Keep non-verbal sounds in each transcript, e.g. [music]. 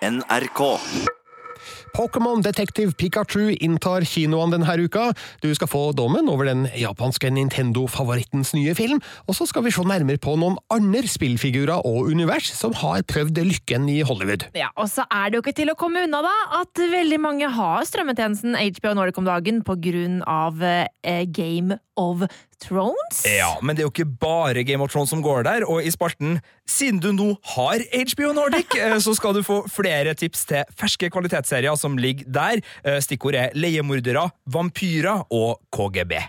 NRK. Pokémon Detective Pikachu inntar kinoene denne uka. Du skal få dommen over den japanske Nintendo-favorittens nye film, og så skal vi se nærmere på noen andre spillfigurer og univers som har prøvd lykken i Hollywood. Ja, Og så er det jo ikke til å komme unna da, at veldig mange har strømmetjenesten HBO Nordic om dagen på grunn av eh, Game of Thrones. Ja, men det er jo ikke bare Game of Thrones som går der, og i spalten Siden du nå har HBO Nordic, eh, så skal du få flere tips til ferske kvalitetsserier som ligger der. Eh, Stikkord er leiemordere, vampyrer og KGB.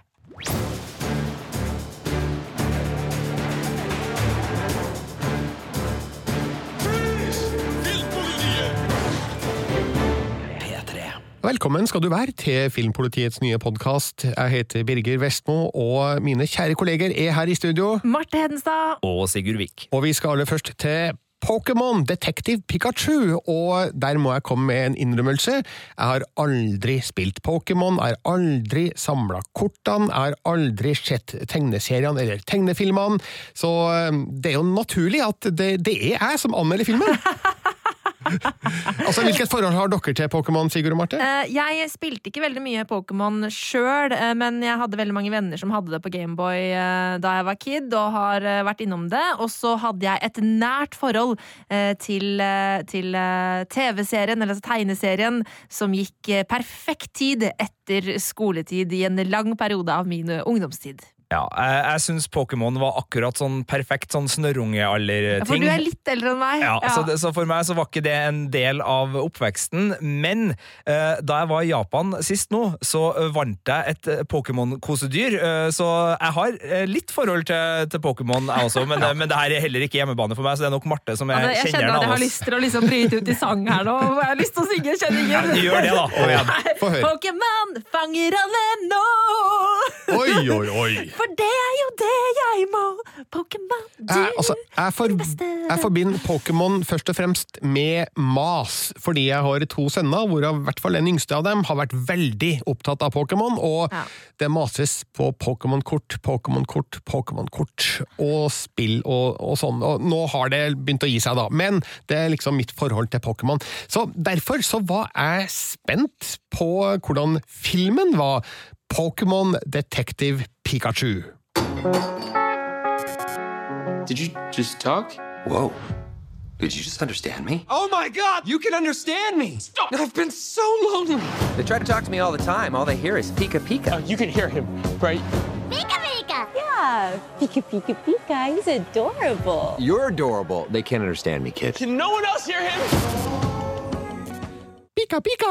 Velkommen skal du være til Filmpolitiets nye podkast. Jeg heter Birger Vestmo, og mine kjære kolleger er her i studio. Marte Hedenstad. Og Sigurd Vik. Og vi skal aller først til Pokémon Detective Pikachu, og der må jeg komme med en innrømmelse. Jeg har aldri spilt Pokémon, jeg har aldri samla kortene, jeg har aldri sett tegneseriene eller tegnefilmene, så eh, det er jo naturlig at det, det er jeg som anmelder filmen. [laughs] [laughs] altså, Hvilket forhold har dere til Pokémon, Sigurd og Marte? Uh, Jeg spilte ikke veldig mye Pokémon sjøl, uh, men jeg hadde veldig mange venner som hadde det på Gameboy uh, da jeg var kid, og har eh, vært innom det. Og så hadde jeg et nært forhold eh, til, eh, til eh, TV-serien, eller altså tegneserien, som gikk eh, perfekt tid etter skoletid i en lang periode av min eh, ungdomstid. Ja, jeg, jeg syns Pokémon var akkurat sånn perfekt sånn Ja, snørrungealder-ting. For du er litt eldre enn meg. Ja, Ja. Så, det, så for meg så var ikke det en del av oppveksten. Men eh, da jeg var i Japan sist nå, så eh, vant jeg et eh, Pokémon-kosedyr. Eh, så jeg har eh, litt forhold til, til Pokémon, jeg også, men, [laughs] men det her er heller ikke hjemmebane for meg, så det er nok Marte som er Altså, jeg kjenner at jeg har lyst til å liksom bryte ut i sang her nå. Jeg har lyst til å synge Ja, kjenningen. Ja, gjør det, da. Få høre. Pokémon fanger alle nå! Oi, oi, oi! For det er jo det jeg må! Pokémon, du Jeg, altså, jeg, for, jeg forbinder Pokémon først og fremst med mas, fordi jeg har to sønner, hvorav i hvert fall den yngste av dem har vært veldig opptatt av Pokémon, og Ja. det mases på Pokémon-kort, Pokémon-kort, Pokémon-kort, og spill og, og sånn, og nå har det begynt å gi seg da, men det er liksom mitt forhold til Pokémon. Så derfor så var jeg spent på hvordan filmen var Pokémon Detective Pikachu. Did you just talk? Whoa. Did you just understand me? Oh my god, you can understand me! Stop! I've been so lonely! They try to talk to me all the time. All they hear is Pika Pika. Uh, you can hear him, right? Pika Pika! Yeah, Pika Pika Pika. He's adorable. You're adorable. They can't understand me, kid. Can no one else hear him? Pika, pika!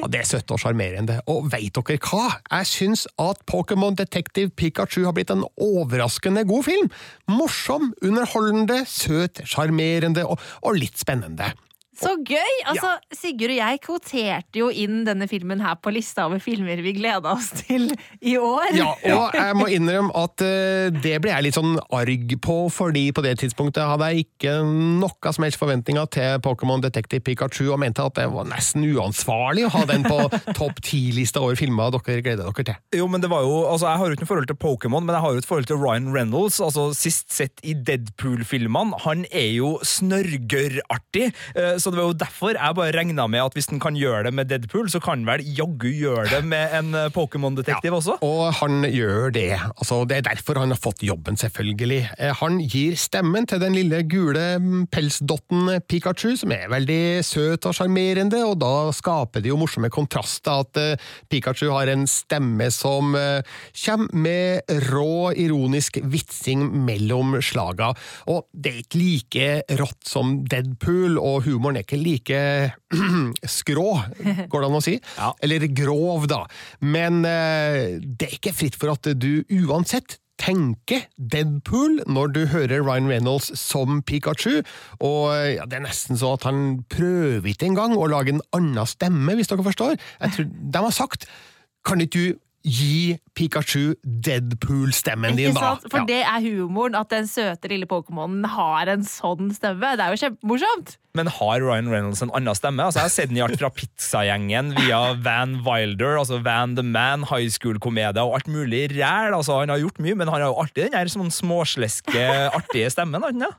Ja, det er søtt og sjarmerende. Og veit dere hva? Jeg syns at Pokémon Detective Pikachu har blitt en overraskende god film. Morsom, underholdende, søt, sjarmerende og, og litt spennende. Så gøy! Altså, Sigurd og jeg kvoterte jo inn denne filmen her på lista over filmer vi gleda oss til i år. Ja, og jeg må innrømme at eh, det ble jeg litt sånn arg på, fordi på det tidspunktet hadde jeg ikke noe som helst forventninger til Pokémon Detective Pikachu, og mente at det var nesten uansvarlig å ha den på [laughs] topp ti-lista over filmer dere gleder dere til. Jo, men det var jo, altså Jeg har jo ikke noe forhold til Pokémon, men jeg har jo et forhold til Ryan Reynolds. altså Sist sett i Deadpool-filmene. Han er jo snørgørartig. eh, Så det var jo derfor jeg bare regna med at hvis han kan gjøre det med Deadpool, så kan vel jaggu gjøre det med en eh, Pokémon-detektiv også? Og han gjør det. Altså, det er derfor han har fått jobben, selvfølgelig. Eh, Han gir stemmen til den lille gule mm, pelsdotten Pikachu, som er veldig søt og sjarmerende, og da skaper det jo morsomme kontraster at eh, Pikachu har en stemme som kommer med rå, ironisk vitsing mellom slaga. Og det er ikke like rått som Deadpool, og humoren er ikke like [clears throat] skrå, går det an å si? [laughs] Ja. Eller grov, da. Men eh, det er ikke fritt for at du uansett tenker Deadpool når du hører Ryan Reynolds som Pikachu, og eh, ja, det er nesten så at han prøver ikke engang å lage en annen stemme, hvis dere forstår. Jeg tror, de har sagt kan ikke du gi Pikachu Deadpool-stemmen din, da? sant? For Ja. det er humoren, at den søte lille Pokémonen har en sånn stemme. Det er jo kjempemorsomt! Men har Ryan Reynolds en annen stemme? Altså, jeg har sett den i alt fra Pizzagjengen via Van Wilder, altså Van the Man, high school-komedie og alt mulig ræl. Altså, han har gjort mye, men han har jo alltid den der sånn småsleske, artige stemmen. han ikke?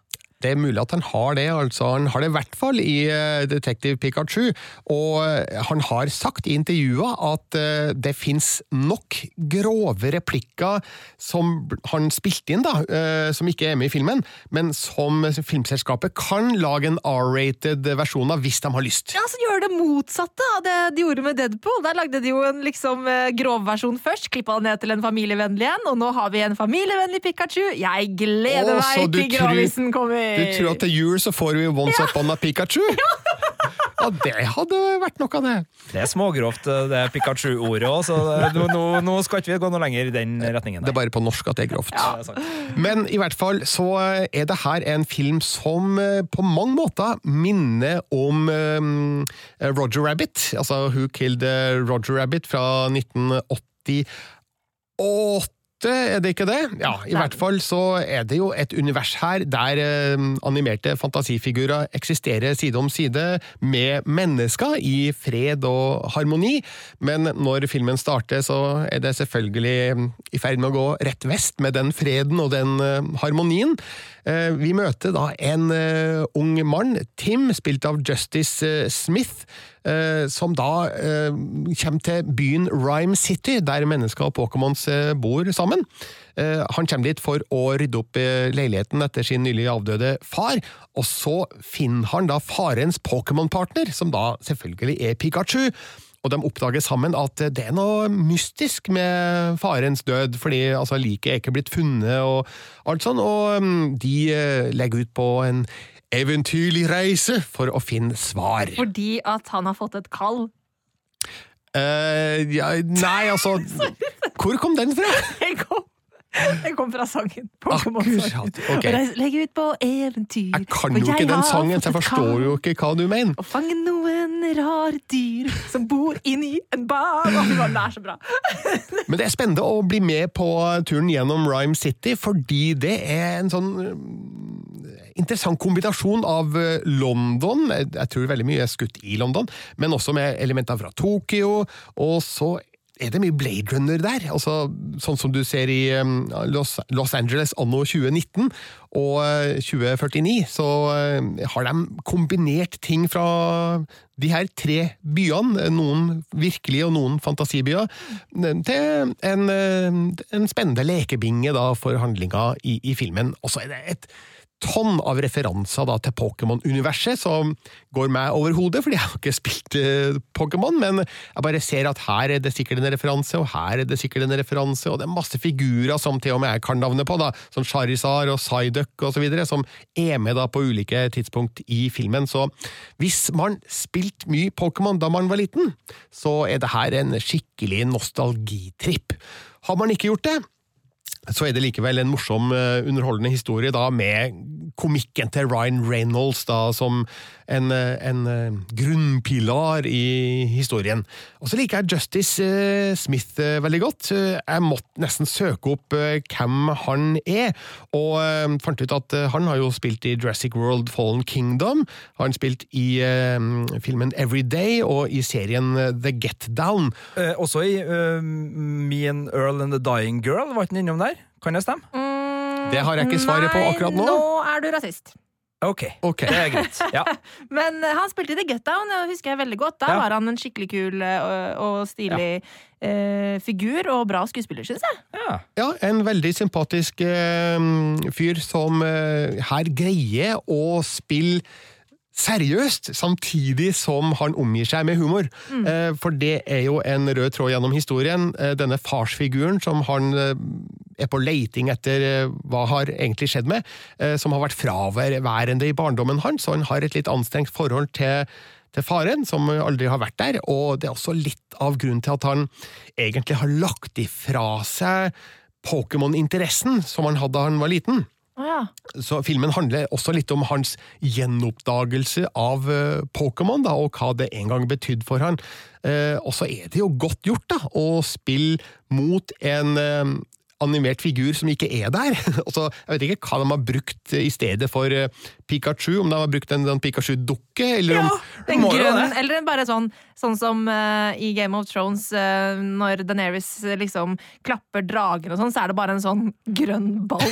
Det er mulig at han har det, altså. Han har det i hvert fall i eh, Detective Pikachu. Og eh, han har sagt i intervjua at eh, det fins nok grove replikker som han spilte inn, da, som ikke er med i filmen, men som filmselskapet kan lage en R-rated versjon av hvis de har lyst. Ja, så gjør det motsatte av det de gjorde med Deadpool. Der lagde de jo en liksom grov versjon først, klippa ned til en familievennlig en, og nå har vi en familievennlig Pikachu. Jeg gleder meg til gravisen grovisen kommer! Du tror at til jul så får vi Once Upon a Pikachu? [laughs] Ja, det hadde vært noe av det. Det er smågrovt, det Pikachu-ordet òg, så nå, nå, nå skal ikke vi gå noe lenger i den retningen. Det er bare på norsk at det er grovt. Ja, det er. Men i hvert fall så er det her en film som eh, på mange måter minner om um, Roger Rabbit. Altså Who Killed eh, Roger Rabbit fra 1988. Er det ikke det? Ja, i Nei. hvert fall så er det jo et univers her der eh, animerte fantasifigurer eksisterer side om side med mennesker i fred og harmoni, men når filmen starter så er det selvfølgelig mm, i ferd med å gå rett vest med den freden og den eh, harmonien. Eh, vi møter da en eh, ung mann, Tim, spilt av Justice eh, Smith, eh, som da eh, kommer til byen Rhyme City, der mennesker og Pokémons eh, bor sammen. Eh, han kommer dit for å rydde opp eh, leiligheten etter sin nylig avdøde far, og så finner han da farens Pokémon-partner, som da selvfølgelig er Pikachu. Og de oppdager sammen at det er noe mystisk med farens død, fordi altså, liket er ikke blitt funnet og alt sånn, og mm, de eh, legger ut på en eventyrlig reise for å finne svar. Fordi at han har fått et kall. Uh, ja, nei, altså [laughs] Hvor kom den fra? [laughs] Den kom, den kom fra sangen. Akkurat, okay. Og Legg ut på eventyr. Jeg kan jo ikke den sangen, så jeg forstår jo ikke hva du mener. Å fange noen rare dyr som bor inni en faen, det er så bra. [laughs] Men det er spennende å bli med på turen gjennom Rhyme City, fordi det er en sånn interessant kombinasjon av eh, London, jeg tror veldig mye er skutt i London, men også med elementer fra Tokyo, og så er det mye Blade Runner der, altså sånn som du ser i um, Los, Los Angeles anno 2019 og eh, 2049, så eh, har de kombinert ting fra de her tre byene, noen virkelige og noen fantasibyer, til en, eh, en spennende lekebinge da for handlinga i, i filmen. Og så er det et tonn av referanser da til Pokémon-universet, som går meg over hodet, fordi jeg har ikke spilt uh, Pokémon, men jeg bare ser at her er det sikkert en referanse, og her er det sikkert en referanse, og det er masse figurer som til og med jeg kan navnet på, da, som Charizard og Psyduck osv., som er med da på ulike tidspunkt i filmen. Så hvis man spilte mye Pokémon da man var liten, så er det her en skikkelig nostalgitripp. Har man ikke gjort det, så er det likevel en morsom, eh, underholdende historie da, med komikken til Ryan Reynolds da, som en, eh, en eh, grunnpilar i historien. Og så liker jeg Justice Smith veldig godt. Jeg måtte nesten søke opp hvem han er, og fant ut at han har jo spilt i Jurassic World Fallen Kingdom, har han spilt i filmen Everyday og i serien The Get Down. Eh, også i uh, Me and Earl and the Dying Girl, var ikke den innom der? Kan det stemme? Det har jeg ikke svaret på akkurat nå. Nei, nå er du rasist. Ok, okay. det er greit. Ja. [laughs] Men eh, han spilte i The Get Down, det husker jeg veldig godt. Da Ja. var han en skikkelig kul eh, og, og stilig eh, figur, og bra skuespiller, syns jeg. Ja. Ja, en veldig sympatisk eh, fyr som eh, her greier å spille seriøst, samtidig som han omgir seg med humor. Eh, for det er jo en rød tråd gjennom historien. Eh, denne farsfiguren som han eh, er på leiting etter eh, hva har egentlig skjedd med, eh, som har vært fraværende i barndommen hans, og han har et litt anstrengt forhold til til faren, som aldri har vært der, og det er også litt av grunnen til at han egentlig har lagt ifra seg Pokémon-interessen som han hadde da han var liten. Å ja. Så filmen handler også litt om hans gjenoppdagelse av uh, Pokémon, og hva det en gang betydde for han. Uh, og så er det jo godt gjort da, å spille mot en eh, animert figur som ikke er der. [laughs] altså, jeg vet ikke hva de har brukt i stedet for eh, Pikachu, om de har brukt en, en Pikachu-dukke, eller om den Må jo grønn, det. eller bare sånn, sånn som uh, i Game of Thrones, uh, når Daenerys liksom klapper dragen og sånn, så er det bare en sånn grønn ball.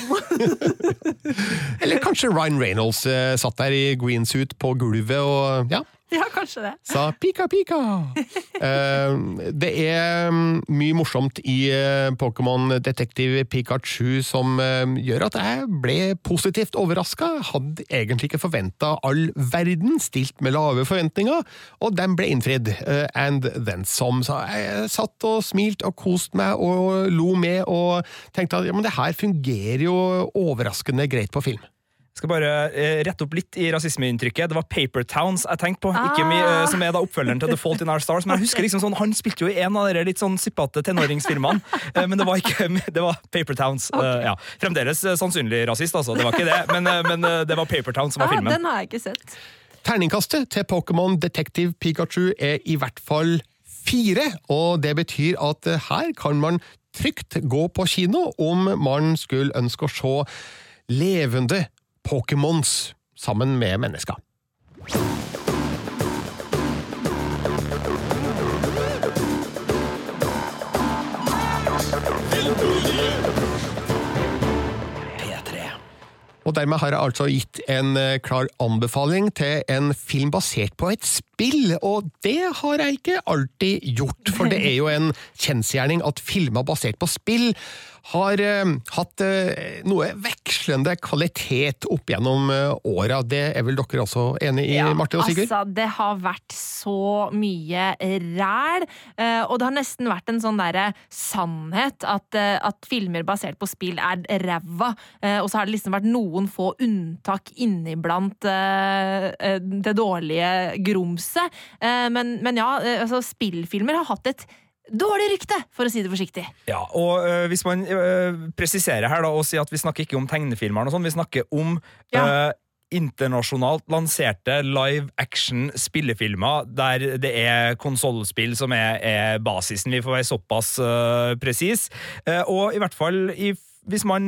[laughs] Eller kanskje Ryan Reynolds uh, satt der i greensuit på gulvet og ja, [laughs] ja, kanskje det. sa pika pika. [laughs] Eh, det er mm, mye morsomt i eh, Pokémon Detektiv Pikachu som eh, gjør at jeg ble positivt overraska. Hadde egentlig ikke forventa all verden, stilt med lave forventninger, og den ble innfridd. and then some. Så jeg satt og smilt og kost meg og lo med og tenkte at ja, men det her fungerer jo overraskende greit på film. Skal bare eh, rette opp litt i rasismeinntrykket. Det var Paper Towns jeg tenkte på, Ah. eh, som er da oppfølgeren til The Fault in Our Stars. Men jeg husker liksom sånn, Han spilte jo i en av de litt sånn sippete tenåringsfilmene, [laughs] eh, men det var ikke [laughs] det var Paper Towns. Okay. ja. Fremdeles eh, sannsynlig rasist, altså. Det var ikke det, men, eh, men eh, det var Paper Towns som var Ah, filmen. den har jeg ikke sett. Terningkastet til Pokémon Detective Pikachu er i hvert fall fire, og det betyr at eh, her kan man trygt gå på kino om man skulle ønske å se levende Pokémons sammen med mennesker. Og dermed har jeg altså gitt en eh, klar anbefaling til en film basert på et spill, og det har jeg ikke alltid gjort, for det er jo en kjensgjerning at filmer basert på spill har eh, hatt eh, noe vekslende kvalitet opp gjennom eh, åra. Det er vel dere også enig i, Marte og Sigurd? Altså, det har vært så mye ræl, og det har nesten vært en sånn derre sannhet at, at filmer basert på spill er ræva, og så har det liksom vært noen få unntak inniblant det dårlige grumset. Men, men ja, altså, spillfilmer har hatt et dårlig rykte, for å si det forsiktig. Ja, og øh, Hvis man øh, presiserer her da, og sier at vi snakker ikke om tegnefilmer, og sånn, vi snakker om Ja. øh, internasjonalt lanserte live action spillefilmer der det er konsollspill som er, er basisen. Vi får være såpass uh, presis. Og i hvert fall i hvis man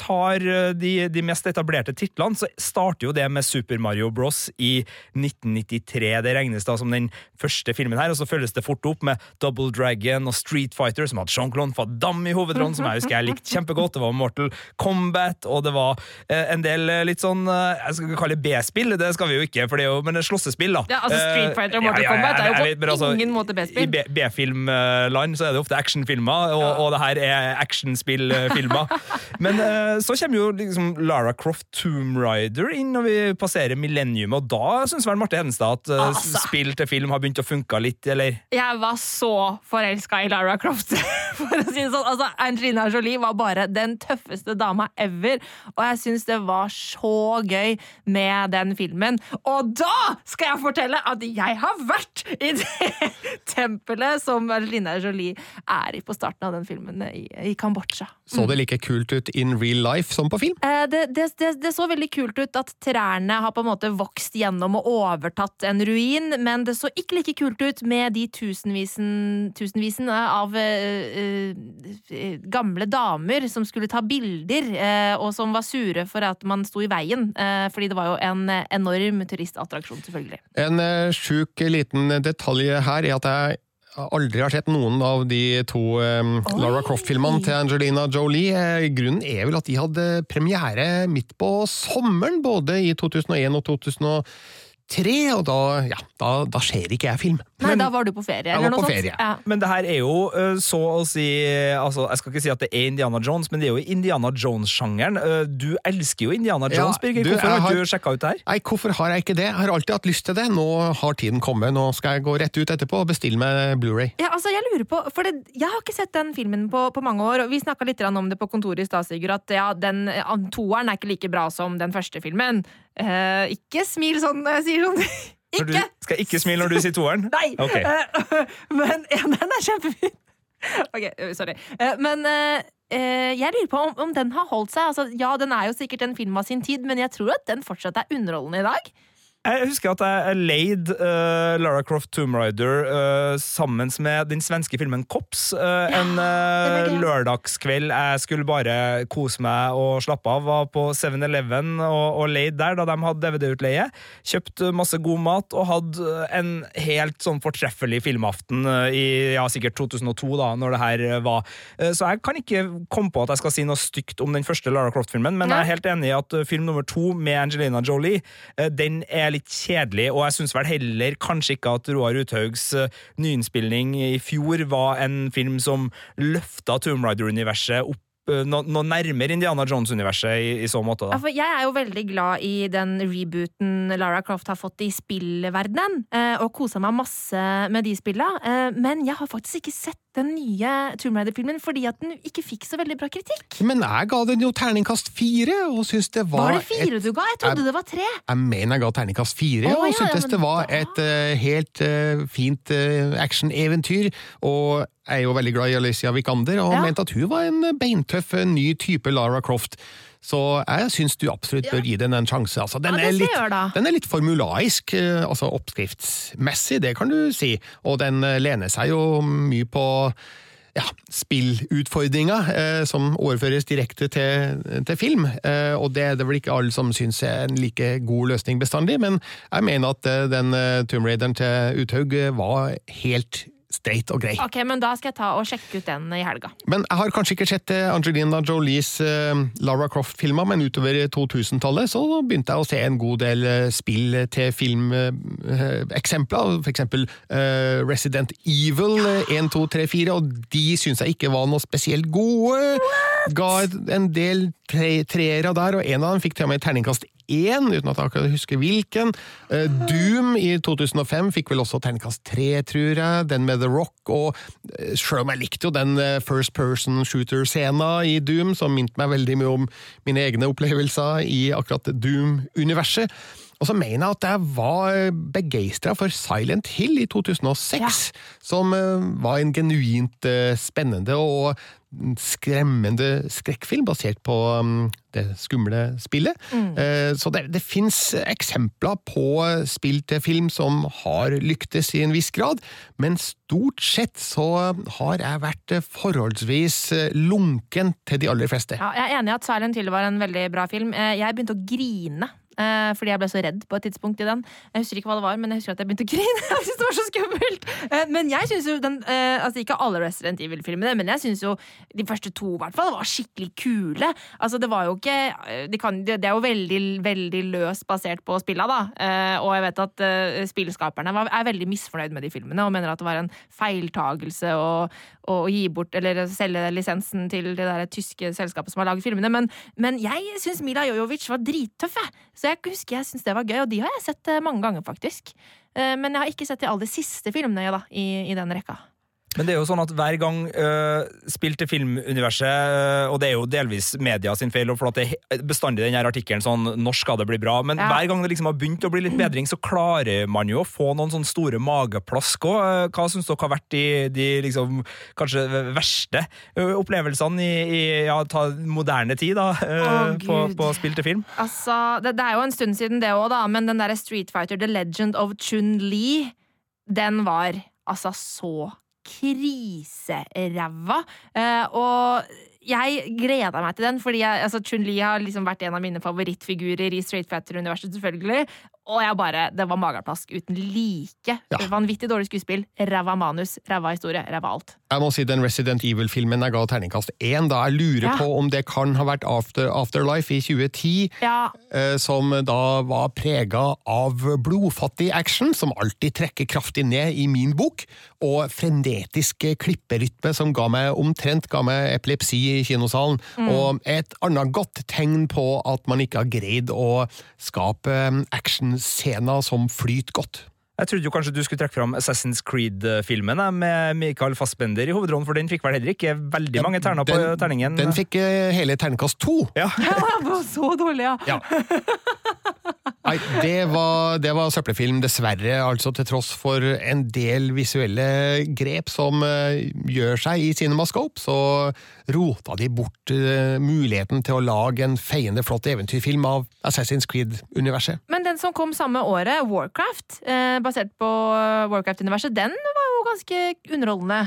tar øh, de, de mest etablerte titlene, så starter jo det med Super Mario Bros. i 1993. Det regnes da som den første filmen her, og så følges det fort opp med Double Dragon og Street Fighter, som hadde Jean-Claude Van Damme i hovedrollen, som jeg husker jeg likte kjempegodt. Det var Mortal Kombat, og det var eh, en del eh, litt sånn eh, Jeg skal ikke kalle det B-spill, det skal vi jo ikke, for det er jo men det er slåssespill, da. Ja, altså Street Fighter og Eh, Mortal Kombat er jo på vet, altså, ingen måte B-spill. I B-filmland så er det ofte actionfilmer, og, og det her er actionspillfilmer. [laughs] Men uh, så kommer jo liksom Lara Croft Tomb Raider inn når vi passerer millennium, og da syns vel Marte Hedenstad at uh, Altså. spill til film har begynt å funke litt, eller? Jeg var så forelska i Lara Croft. [laughs] For å si det sånn. Altså, Angelina Jolie var bare den tøffeste dama ever, og jeg syns det var så gøy med den filmen. Og da skal jeg fortelle at jeg har vært i det [laughs] tempelet som Angelina Jolie er i på starten av den filmen i, i Kambodsja. Så det like kult ut in real life som på film? Eh, Det, det, det, det så veldig kult ut at trærne har på en måte vokst gjennom og overtatt en ruin, men det så ikke like kult ut med de tusenvisen, tusenvisen av eh, eh, gamle damer som skulle ta bilder, eh, og som var sure for at man sto i veien, eh, fordi det var jo en eh, enorm turistattraksjon, selvfølgelig. En eh, sjuk liten detalj her er at jeg aldri har sett noen av de to eh, Lara Croft-filmene til Angelina Jolie. Eh, Grunnen er vel at de hadde premiere midt på sommeren, både i 2001 og 2003, og da, ja, da, da ser ikke jeg film. Nei, da var du på ferie, Jeg eller var noe på sånt? ferie. Ja. Men det her er jo eh, så å si altså, Jeg skal ikke si at det er Indiana Jones, men det er jo Indiana Jones-sjangeren. Eh, Du elsker jo Indiana Ja, Jones, Birger. Hvorfor du, har har- du sjekka ut det her? Nei, hvorfor har jeg ikke det? Jeg har alltid hatt lyst til det. Nå har tiden kommet. Nå skal jeg gå rett ut etterpå og bestille meg Blu-ray. Ja, altså jeg lurer på, for det, jeg har ikke sett den filmen på, på mange år, og vi snakka litt om det på kontoret i stad, Sigurd, at ja, den toeren er ikke like bra som den første filmen. Eh, ikke smil sånn når jeg sier sånn. ikke! du, skal ikke smile når du sier toeren? [laughs] Nei! Okay. Uh, [laughs] men eneren den er kjempefin. [laughs] Ok, eh, sorry. Uh, men jeg lurer på om, om den har holdt seg. Altså, ja, den er jo sikkert en film av sin tid, men jeg tror at den fortsatt er underholdende i dag. Jeg husker at jeg leide uh, Lara Croft Tomb Raider uh, sammen med den svenske filmen Kops. Uh, en uh, lørdagskveld jeg skulle bare kose meg og slappe av. Var på 7-Eleven og, og leide der da de hadde DVD-utleie. Kjøpt masse god mat og hadde en helt sånn fortreffelig filmaften i ja, sikkert 2002, da, når det her var. Så jeg kan ikke komme på at jeg skal si noe stygt om den første Lara Croft-filmen, men Nei. jeg er helt enig i at film nummer to med Angelina Jolie, den er litt kjedelig, og jeg syns vel heller kanskje ikke at Roar Uthaugs eh, nyinnspilling i fjor var en film som løfta Tomb Raider-universet opp eh, noe no, nærmere Indiana Jones-universet i, i så måte. Da. jeg er jo veldig glad i den rebooten Lara Croft har fått i spillverdenen, eh, og kosa meg masse med de spilla, men jeg har faktisk ikke sett den nye Tomb Raider-filmen fordi at den ikke fikk så veldig bra kritikk. Men jeg ga den jo terningkast fire, og syns det var, Var det fire du ga? Jeg trodde det var tre. Jeg mener jeg ga terningkast fire, oh, og ja, syntes ja, det var da- et uh, helt uh, fint uh, actioneventyr. Og jeg er jo veldig glad i Alicia Vikander, og Ja. mente at hun var en beintøff, ny type Lara Croft. Så jeg syns du absolutt bør gi den en sjanse. Altså, den, Ja, er litt, jeg den er litt formulaisk, eh, altså oppskriftsmessig, det kan du si, og den eh, lener seg jo mye på ja, spillutfordringer eh, som overføres direkte til, til film. Eh, og det er det vel ikke alle som syns er en like god løsning bestandig, men jeg mener at eh, den eh, Tomb Raideren til Uthaug var helt streit og grei. Ok, men Da skal jeg ta og sjekke ut den i helga. Men jeg har kanskje ikke sett eh, Angelina Jolies eh, Lara Croft-filmer, men utover 2000-tallet så begynte jeg å se en god del eh, spill til filmeksempler, for eksempel Resident Evil eh, 1, 2, 3, 4, og de syns jeg ikke var noe spesielt gode. Ga en del tre, treere der, og en av dem fikk til og med terningkast én, uten at jeg akkurat husker hvilken. Eh, Doom i 2005 fikk vel også terningkast tre, tror jeg. Den med The Rock. Og eh, selv om jeg likte jo den eh, first person shooter-scena i Doom, som minte meg veldig mye om mine egne opplevelser i akkurat Doom-universet. Og så mener jeg at jeg var begeistra for Silent Hill i 2006, som eh, var en genuint spennende og skremmende skrekkfilm basert på um, det skumle spillet. Eh, Så det, det fins eksempler på spill til film som har lyktes i en viss grad, men stort sett så har jeg vært forholdsvis eh, lunken til de aller fleste. Ja, jeg er enig i at Silent Hill var en veldig bra film. Eh, Jeg begynte å grine. Eh, Fordi jeg ble så redd på et tidspunkt i den. Jeg husker ikke hva det var, men jeg husker at jeg begynte å grine. [laughs] Jeg synes det var så skummelt Eh, Men jeg synes jo den eh, Altså ikke alle Resident Evil-filmene, men jeg synes jo de første to i hvert fall var skikkelig kule. Altså Det var jo ikke Det de de er jo veldig, veldig løst basert på spilla, da. Og jeg vet at spillskaperne var, er veldig misfornøyd med de filmene og mener at det var en feiltagelse å, å gi bort eller selge lisensen til det der tyske selskapet som har laget filmene. Men, men jeg syns Mila Jojovic var drittøff, jeg. Så jeg husker jeg syns det var gøy, og de har jeg sett eh, mange ganger, faktisk. Eh, Men jeg har ikke sett de aller siste filmene da, i, i den rekka. Men det er jo sånn at hver gang uh, spill til filmuniverset, uh, og det er jo delvis media sin feil, for at det bestandig den her artikkelen sånn 'Når skal det bli bra?' Men Ja. hver gang det liksom har begynt å bli litt bedring, så klarer man jo å få noen sånne store mageplask òg. Hva syns dere har vært de, de liksom kanskje verste opplevelsene i, i ja, ta moderne tid, da, Å, på, på spill til film? Altså, det, det er jo en stund siden det òg, da, men den derre Street Fighter The Legend of Chun-Li, den var altså så kriseræva. Eh, og jeg gleda meg til den, fordi jeg, altså, Chun-Li har liksom vært en av mine favorittfigurer i Street Fighter-universet, selvfølgelig. Og jeg bare, det var mageplask uten like. Ja. Vanvittig dårlig skuespill, ræva manus, ræva historie, ræva alt. Jeg må si den Resident Evil-filmen jeg ga terningkast én, da jeg lurer Ja. på om det kan ha vært After, Afterlife i 2010, Ja, eh, som da var prega av blodfattig action, som alltid trekker kraftig ned i min bok, og frenetisk klipperytme som ga meg omtrent ga meg epilepsi i kinosalen. Og et annet godt tegn på at man ikke har greid å skape eh, actionscener som flyter godt. Jeg trodde jo kanskje du skulle trekke fram Assassin's Creed-filmen med Michael Fassbender i hovedrollen, for den fikk vel heller ikke veldig mange terner på Den- terningen. Den fikk eh, hele terningkast to. ja. [laughs] ja, var så dårlig, ja. Ja. Nei, det var, det var søppelfilm, dessverre. Altså til tross for en del visuelle grep som eh, gjør seg i Cinemascope, så rota de bort uh, muligheten til å lage en feiende flott eventyrfilm av Assassin's Creed-universet. Men den som kom samme året, Warcraft, eh, basert på Warcraft-universet, den var jo ganske underholdende.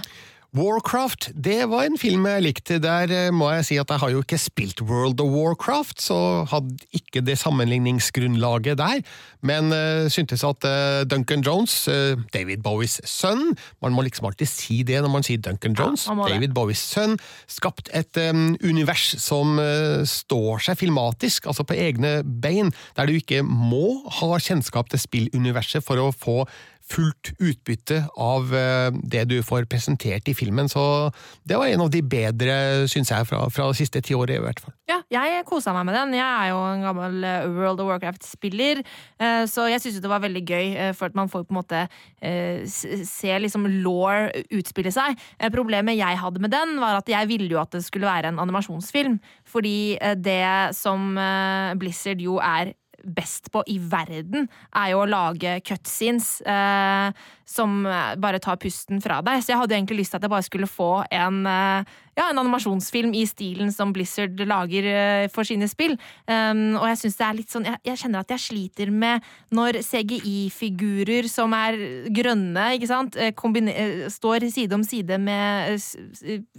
Warcraft, det var en film jeg likte. Der eh, må jeg si at jeg har jo ikke spilt World of Warcraft, så hadde ikke det sammenligningsgrunnlaget der, men uh, syntes at uh, Duncan Jones, uh, David Bowies sønn Man må liksom alltid si det når man sier Duncan Jones. Ja. David Bowies sønn skapt et um, univers som står seg filmatisk, altså på egne bein, der du ikke må ha kjennskap til spilluniverset for å få fullt utbytte av uh, det du får presentert i filmen, så det var en av de bedre, syns jeg, fra, fra de siste ti årene i hvert fall. Ja, jeg kosa meg med den. Jeg er jo en gammel eh, World of Warcraft-spiller, eh, så jeg syns det var veldig gøy, eh, for at man får på en måte eh, se liksom law utspille seg. Eh, Problemet jeg hadde med den, var at jeg ville jo at det skulle være en animasjonsfilm, fordi eh, det som eh, Blizzard jo er best på i verden, er jo å lage cutscenes eh, som eh, bare tar pusten fra deg. Så jeg hadde egentlig lyst til at jeg bare skulle få en, eh, ja, en animasjonsfilm i stilen som Blizzard lager eh, for sine spill. Um, og jeg synes det er litt sånn jeg, jeg kjenner at jeg sliter med når CGI-figurer som er grønne, ikke sant, eh, eh, står side om side med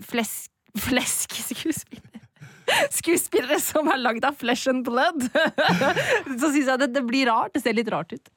flesk... [laughs] Fleskskuespillere. Skuespillere som er lagd av flesh and blood. Så syns jeg det, det blir rart. Det ser litt rart ut.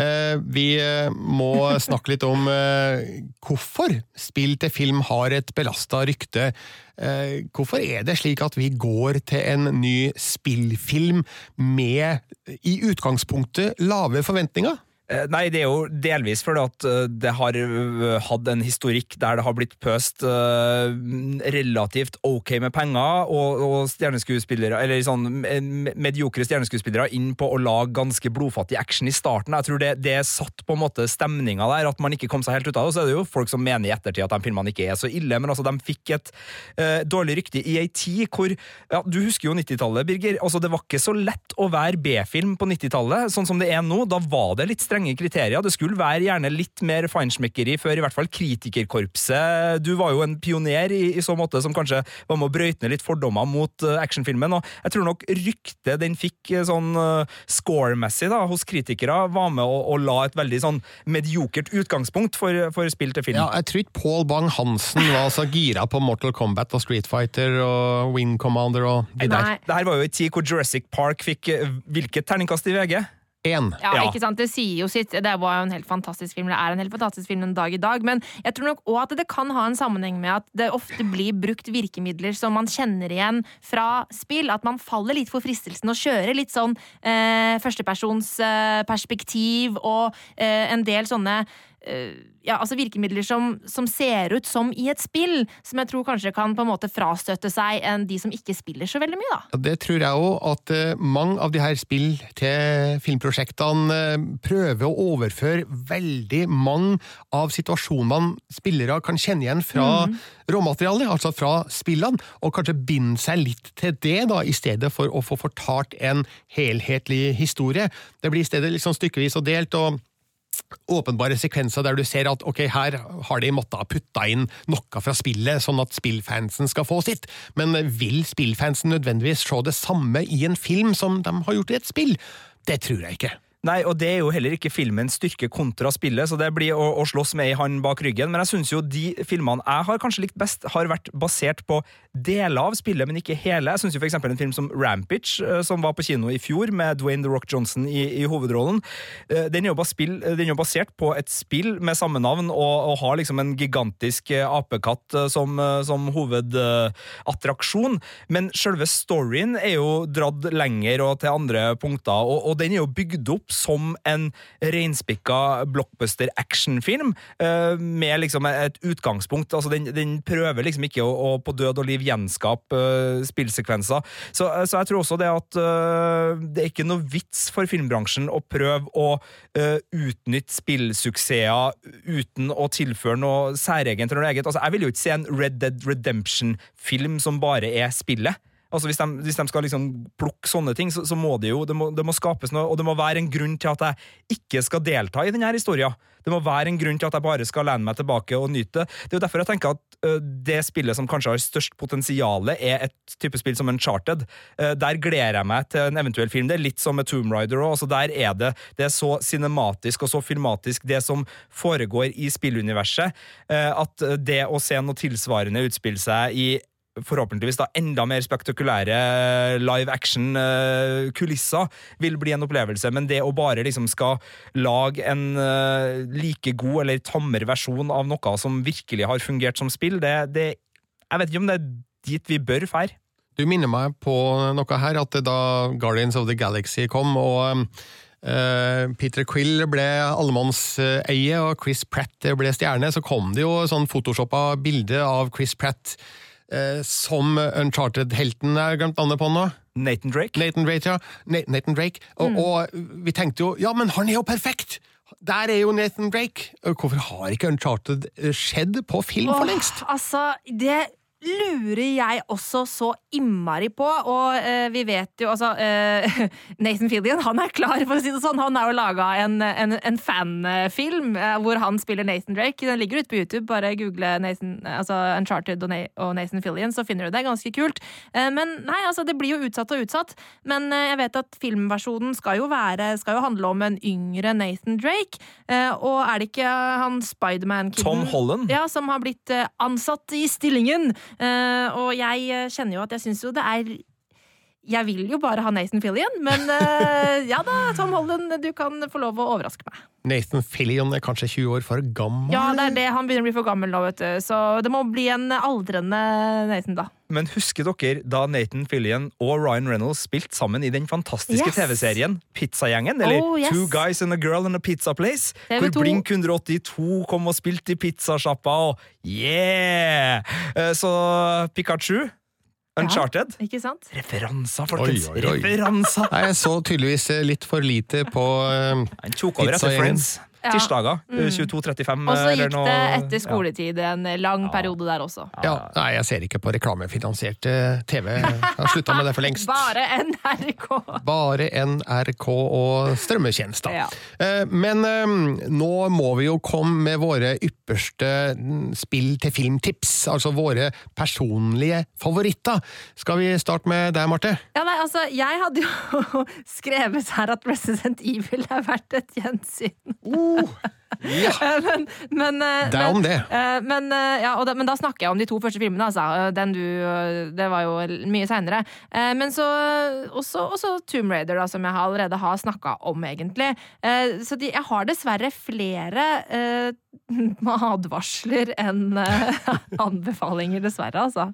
Eh, vi eh, må snakke litt om eh, hvorfor spill til film har et belasta rykte. Eh, hvorfor er det slik at vi går til en ny spillfilm med i utgangspunktet lave forventninger? Eh, Nei, det er jo delvis fordi at eh, det har eh, hatt en historikk der det har blitt pøst relativt ok med penger, og, og stjerneskuespillere, eller sånn mediokre stjerneskuespillere inn på å lage ganske blodfattig action i starten. Jeg tror det, det satt på en måte stemninga der, at man ikke kom seg helt ut av det. Og så er det jo folk som mener i ettertid at de filmene ikke er så ille, men altså, de fikk et uh, dårlig rykte i ei tid hvor ja, Du husker jo 90-tallet, Birger. Altså, det var ikke så lett å være B-film på 90-tallet, sånn som det er nå. Da var det litt strenge kriterier. Det skulle være gjerne litt mer feinschmeckeri før i hvert fall kritikerkorpset. Du var jo en pioner i, i så måte, som kanskje var med å brøyte ned litt fordommer mot eh, actionfilmen. Og jeg tror nok ryktet den fikk eh, sånn eh, score-messig da, hos kritikere, var med å, å la et veldig sånn mediokert utgangspunkt for, for spill til film. Ja, jeg tror ikke Paul Bang-Hansen var så gira på Mortal Kombat og Street Fighter og Wing Commander og de der. Det her var jo en tid hvor Jurassic Park fikk hvilket terningkast i VG? Én. Ja, Ja. ikke sant? Det sier jo sitt. Det var jo en helt fantastisk film. Det er en helt fantastisk film en dag i dag. Men jeg tror nok òg at det kan ha en sammenheng med at det ofte blir brukt virkemidler som man kjenner igjen fra spill. At man faller litt for fristelsen å kjøre litt sånn eh, førstepersonsperspektiv eh, og eh, en del sånne ja, altså virkemidler som, som ser ut som i et spill, som jeg tror kanskje kan på en måte frastøtte seg enn de som ikke spiller så veldig mye, da. Ja, Det tror jeg òg, at eh, mange av de her spill til filmprosjektene eh, prøver å overføre veldig mange av situasjonene spillere kan kjenne igjen fra råmaterialet, altså fra spillene, og kanskje binde seg litt til det, da, i stedet for å få fortalt en helhetlig historie. Det blir i stedet sånn stykkevis og delt. og åpenbare sekvenser der du ser at ok, her har de måttet putta inn noe fra spillet, sånn at spillfansen skal få sitt. Men vil spillfansen nødvendigvis se det samme i en film som de har gjort i et spill? Det tror jeg ikke. Nei, og det er jo heller ikke filmens styrke kontra spillet, så det blir å, å slåss med ei hand bak ryggen. Men jeg syns jo de filmene jeg har kanskje likt best, har vært basert på deler av spillet, men ikke hele. Jeg syns jo eksempel en film som Rampage, eh, som var på kino i fjor, med Dwayne The Rock Johnson i, i hovedrollen, eh, den er, spill, den er jo basert på et spill med samme navn, og, og har liksom en gigantisk eh, apekatt eh, som, eh, som hovedattraksjon. Men selve storyen er jo dratt lenger og til andre punkter, og, og den er jo bygd opp som en reinspikka blockbuster actionfilm, eh, med liksom et utgangspunkt. Altså den, den prøver liksom ikke å, å på død og liv gjenskape uh, spillsekvenser. Så, så jeg tror også det at uh, det er ikke noe vits for filmbransjen å prøve å uh, utnytte spillsuksesser uten å tilføre noe særegent eller noe eget. Altså, jeg vil jo ikke se en Red Dead Redemption-film som bare er spillet. Altså Hvis de, hvis de skal liksom plukke sånne ting, så, så må det jo det må, det må skapes noe, og det må være en grunn til at jeg ikke skal delta i denne historien. Det må være en grunn til at jeg bare skal lene meg tilbake og nyte det. Det er jo derfor jeg tenker at det spillet som kanskje har størst potensial, er et type spill som Uncharted. Der gleder jeg meg til en eventuell film. Det er litt som med Tomb Raider òg. Altså der er det, det er så cinematisk og så filmatisk, det som foregår i spilluniverset, at det å se noe tilsvarende utspille seg i forhåpentligvis da enda mer spektakulære live action-kulisser vil bli en opplevelse, men det å bare liksom skal lage en uh, like god eller tammere versjon av noe som virkelig har fungert som spill, det, det Jeg vet ikke om det er dit vi bør fære. Du minner meg på noe her, at da Guardians of the Galaxy kom, og Peter Quill ble allemannseie, og Chris Pratt ble stjerne, så kom det jo sånn photoshoppa bilde av Chris Pratt uh, som Uncharted-helten. Jeg har glemt navnet på nå. Nathan Drake. Nathan Drake, ja. Nathan Drake. Og, og vi tenkte jo ja, men han er jo perfekt! Der er jo Nathan Drake! Hvorfor har ikke Uncharted skjedd på film for lengst? Åh, altså, det lurer jeg også så innmari på, og eh, vi vet jo altså eh, [laughs] Nathan Fillion han er klar, for å si det sånn. Han har jo laga en, en, en fanfilm eh, hvor han spiller Nathan Drake. Den ligger ute på YouTube. Bare google Nathan, altså Uncharted og, og Nathan Fillion, så finner du det. Ganske kult. Eh, men nei, altså, det blir jo utsatt og utsatt. Men eh, jeg vet at filmversjonen skal jo være Skal jo handle om en yngre Nathan Drake. Eh, og er det ikke han Spiderman-kiden Tom Holland. ja, som har blitt ansatt i stillingen. Og jeg kjenner jo at jeg syns jo det er Jeg vil jo bare ha Nathan Fillion, men uh, ja da, Tom Holland, du kan få lov å overraske meg. Nathan Fillion er kanskje 20 år for gammel? Ja, det er det. Han begynner å bli for gammel nå, vet du. Så det må bli en aldrende Nathan, da. Men husker dere da Nathan Fillion og Ryan Reynolds spilte sammen i den fantastiske Yes. TV-serien Pizzagjengen? Eller Oh, yes. Two Guys and a Girl in a Pizza Place? TV2. Hvor Blink 182 kom og spilte i pizzasjappa, og yeah! Eh, Så Pikachu, Uncharted Ikke sant? Referanser, folkens! Oi, oi, oi. Referanser! Jeg så tydeligvis litt for lite på uh, Pizza. Friends. Tirsdager. mm. 22.35 Og så gikk det etter Ja. skoletid en lang periode der også. Ja, nei, jeg ser ikke på reklamefinansiert eh, TV. Jeg har slutta med det for lengst. Bare NRK! Bare NRK og strømmetjenester. Ja. Eh, Men eh, nå må vi jo komme med våre ypperste mm, spill til filmtips. Altså våre personlige favoritter. Skal vi starte med deg, Marte? Ja, nei, altså, jeg hadde jo [laughs] skrevet her at Resident Evil er verdt et gjensyn. Ja, men, men, eh, Det er om det. eh, Men, eh, ja, da, men da snakker jeg om de to første filmene. Altså. Eh, Den du, eh, det var jo mye seinere. Men så også, også Tomb Raider, da, som jeg allerede har snakka om, egentlig. Eh, Så de, jeg har dessverre flere eh, [laughs] advarsler enn eh, [laughs] anbefalinger, dessverre, altså.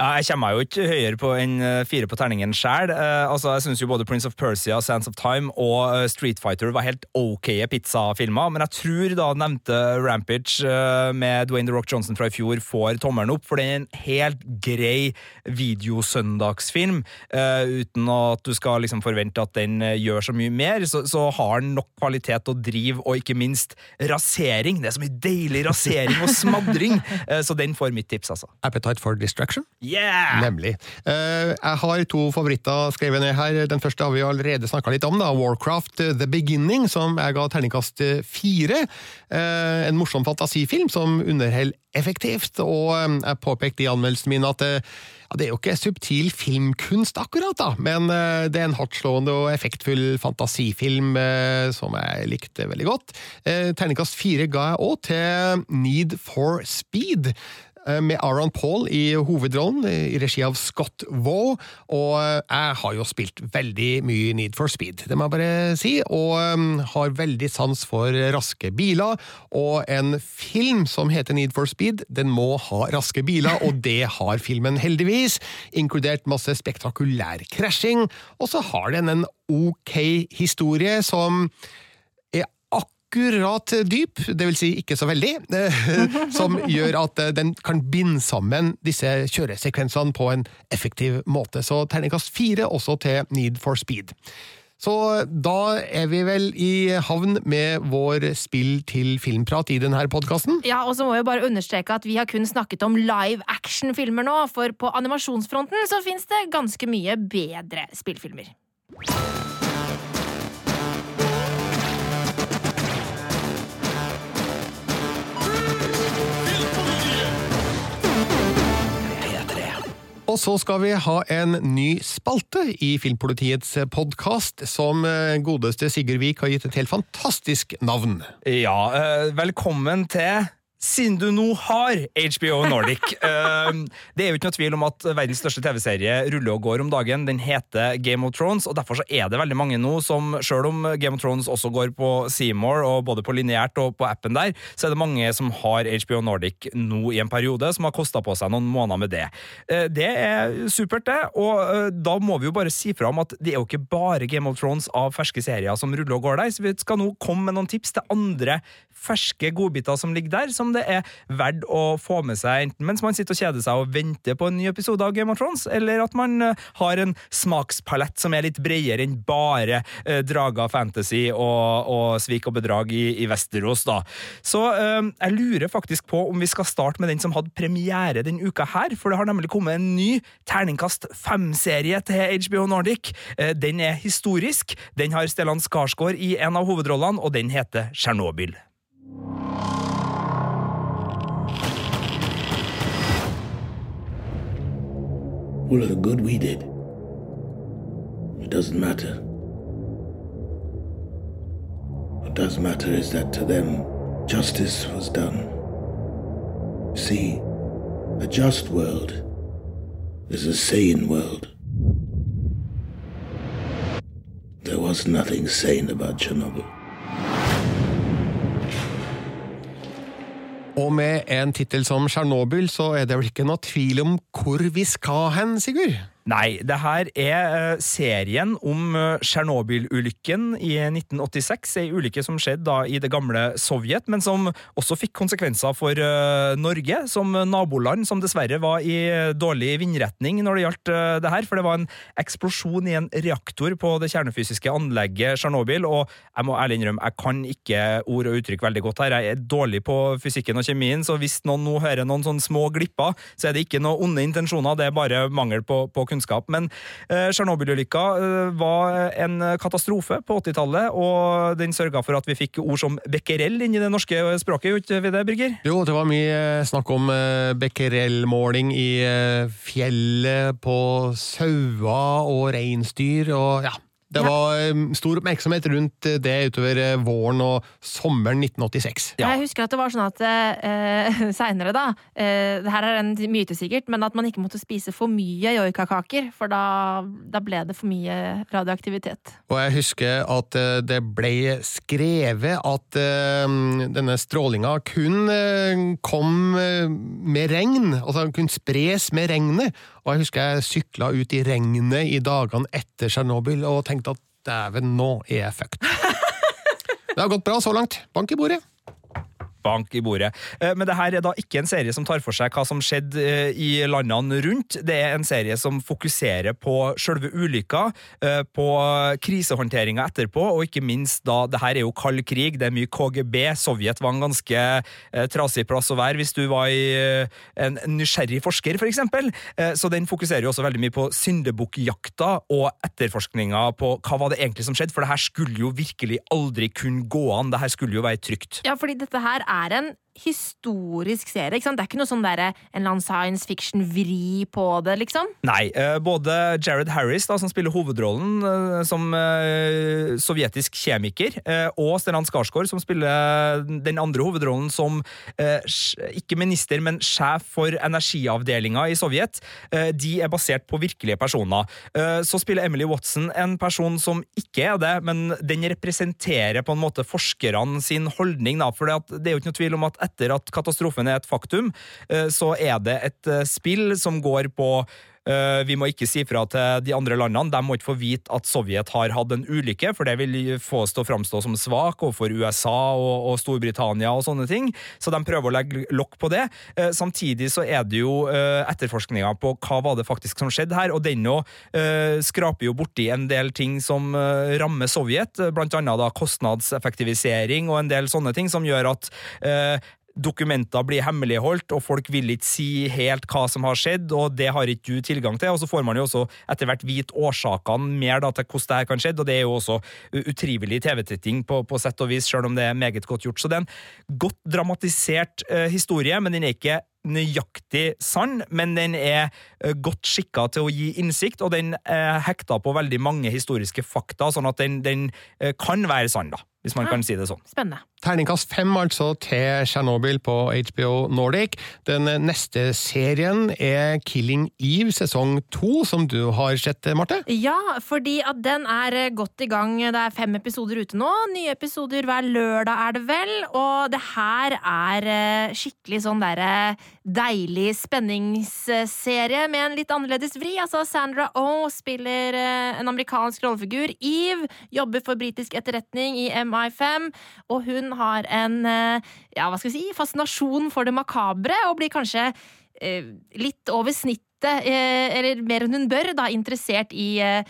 Ja, jeg kommer meg jo ikke høyere på enn eh, fire på terningen sjæl. altså, jeg syns jo både Prince of Persia, Sands of Time og eh, Street Fighter var helt ok pizzafilmer, men jeg tror da nevnte Rampage uh, med Dwayne The Rock Johnson fra i fjor får tommelen opp, for det er en helt grei videosøndagsfilm. Uh, uten at du skal liksom forvente at den eh, gjør så mye mer, så, så har den nok kvalitet og driv, og ikke minst rasering. Det er så mye deilig rasering og smadring, [laughs] eh, så den får mitt tips, altså. Appetite for Distraction. Yeah! Nemlig. Eh, jeg har to favoritter skrevet ned her. Den første har vi allerede snakka litt om. da, Warcraft eh, The Beginning, som jeg ga terningkast eh, fire. En morsom fantasifilm som underholder effektivt, og jeg påpekte i anmeldelsen min at ja, det er jo ikke subtil filmkunst akkurat, da, men det er en hardtslående og effektfull fantasifilm som jeg likte veldig godt. Terningkast fire ga jeg òg til Need for Speed med Aaron Paul i hovedrollen, eh, i regi av Scott Waugh. Og eh, jeg har jo spilt veldig mye Need for Speed, det må jeg bare si, og eh, har veldig sans for raske biler. Og en film som heter Need for Speed, den må ha raske biler, og det har filmen heldigvis, inkludert masse spektakulær krasjing. Og så har den en ok historie som akkurat dyp, det vil si ikke så veldig, [laughs] som gjør at eh, den kan binde sammen disse kjøresekvensene på en effektiv måte. Så terningkast fire også til Need for Speed. Så da er vi vel i havn med vår spill til filmprat i denne podkasten. Ja, og så må jeg bare understreke at vi har kun snakket om live action-filmer nå, for på animasjonsfronten så fins det ganske mye bedre spillfilmer. Og så skal vi ha en ny spalte i Filmpolitiets podkast, som eh, godeste Sigurd Vik har gitt et helt fantastisk navn. Ja, eh, velkommen til siden du nå har HBO Nordic. uh, [laughs] det er jo ikke noe tvil om at verdens største TV-serie ruller og går om dagen. Den heter Game of Thrones, og derfor så er det veldig mange nå som, selv om Game of Thrones også går på Seymour, og både på lineært og på appen der, så er det mange som har HBO Nordic nå i en periode, som har kosta på seg noen måneder med det. Uh, det er supert, det, og uh, da må vi jo bare si fra om at det er jo ikke bare Game of Thrones av ferske serier som ruller og går der, så vi skal nå komme med noen tips til andre ferske godbiter som ligger der, som det er verdt å få med seg enten mens man sitter og kjeder seg og venter på en ny episode av Game of Thrones, eller at man uh, har en smakspalett som er litt bredere enn bare uh, Draga fantasy og, og, svik og bedrag i, i Vesterås, da. Så uh, jeg lurer faktisk på om vi skal starte med den som hadde premiere den uka her, for det har nemlig kommet en ny terningkast fem-serie til HBO Nordic. den er historisk, den har Stellan Skarsgård i en av hovedrollene, og den heter Tsjernobyl. All of the good we did. It doesn't matter. What does matter is that to them, justice was done. See, a just world is a sane world. There was nothing sane about Chernobyl. Og med en tittel som Tsjernobyl, så er det vel ikke noe tvil om hvor vi skal hen, Sigurd? Nei, det her er eh, serien om eh, Tsjernobyl-ulykken i 1986. Ei ulykke som skjedde da i det gamle Sovjet, men som også fikk konsekvenser for uh, Norge, som naboland, som dessverre var i dårlig vindretning når det gjaldt det her. For det var en eksplosjon i en reaktor på det kjernefysiske anlegget Tsjernobyl, og jeg må ærlig innrømme, jeg kan ikke ord og uttrykk veldig godt her. Jeg er dårlig på fysikken og kjemien, så hvis noen nå hører noen sånne små glipper, så er det ikke noen onde intensjoner, det er bare mangel på, på kunnskap. Men Tsjernobyl-ulykka uh, var en katastrofe på 80-tallet, og den sørga for at vi fikk ord som becquerel inn i det norske språket, gjorde vi det, Birger? Jo, det var mye snakk om becquerel-måling i fjellet, på sauer og reinsdyr, og ja. Det var stor oppmerksomhet rundt det utover våren og sommeren 1986. Ja. Jeg husker at det var sånn at [laughs] uh, seinere, da uh, Her er en myte, sikkert, men at man ikke måtte spise for mye joikakaker, for da, da, ble det for mye radioaktivitet. Og jeg husker at det ble skrevet at uh, denne strålinga kun uh, kom med regn, altså kunne spres med regnet. Og jeg husker jeg sykla ut i regnet i dagene etter Tsjernobyl og tenkte at dæven, nå er jeg fucked. [laughs] Det har gått bra så langt. Bank i bordet. Bank i bordet. Men det her er da ikke en serie som tar for seg hva som skjedde i landene rundt. Det er en serie som fokuserer på selve ulykka, på krisehåndteringa etterpå, og ikke minst da Det her er jo kald krig, det er mye KGB. Sovjet var en ganske trasig plass å være hvis du var i en nysgjerrig forsker, for eksempel. Så den fokuserer jo også veldig mye på syndebukkjakta og etterforskninga på hva var det egentlig som skjedde, for det her skulle jo virkelig aldri kunne gå an. Det her skulle jo være trygt. Ja, fordi dette her er en historisk serie. ikke sant? Det er ikke noe sånn der, en eller science fiction-vri på det, liksom? Nei. Både Jared Harris, da, som spiller hovedrollen som sovjetisk kjemiker, og Stellan Skarsgård, som spiller den andre hovedrollen som ikke minister, men sjef for energiavdelinga i Sovjet, de er basert på virkelige personer. Så spiller Emily Watson en person som ikke er det, men den representerer på en måte forskerne sin holdning, da, for det er jo ikke noe tvil om at etter at katastrofen er et faktum, så er det et spill som går på eh, vi må ikke si fra til de andre landene. De må ikke få vite at Sovjet har hatt en ulykke, for det vil få oss til å framstå som svak overfor USA og, og Storbritannia og sånne ting. Så de prøver å legge lokk på det. Eh, samtidig så er det jo eh, etterforskninga på hva var det faktisk som skjedde her, og den òg eh, skraper jo borti en del ting som eh, rammer Sovjet, blant annet kostnadseffektivisering og en del sånne ting som gjør at eh, dokumenter blir hemmeligholdt, og folk vil ikke si helt hva som har skjedd, og det har ikke du tilgang til. Og så får man jo også etter hvert vite årsakene mer da, til hvordan det her kan skje, og det er jo også utrivelig TV-titting på, på, sett og vis, selv om det er meget godt gjort. Så det er en godt dramatisert uh, historie, men den er ikke nøyaktig sann, men den er eh, godt skikka til å gi innsikt, og den er hekta på veldig mange historiske fakta, sånn at den, den eh, kan være sann, da hvis man ja. kan si det sånn. Spennende. Terningkast fem altså til Tsjernobyl på HBO Nordic. Den neste serien er Killing Eve sesong to, som du har sett, Marte? Ja, fordi at den er godt i gang. Det er fem episoder ute nå. Nye episoder hver lørdag er det vel. Og det her er eh, skikkelig sånn derre deilig spenningsserie med en litt annerledes vri. Altså, Sandra Oh spiller eh, en amerikansk rollefigur. Eve jobber for britisk etterretning i MI5, og hun har en eh, ja, hva skal si, fascinasjon for det makabre, og blir kanskje eh, litt over snittet eller mer enn hun bør, da, interessert i uh,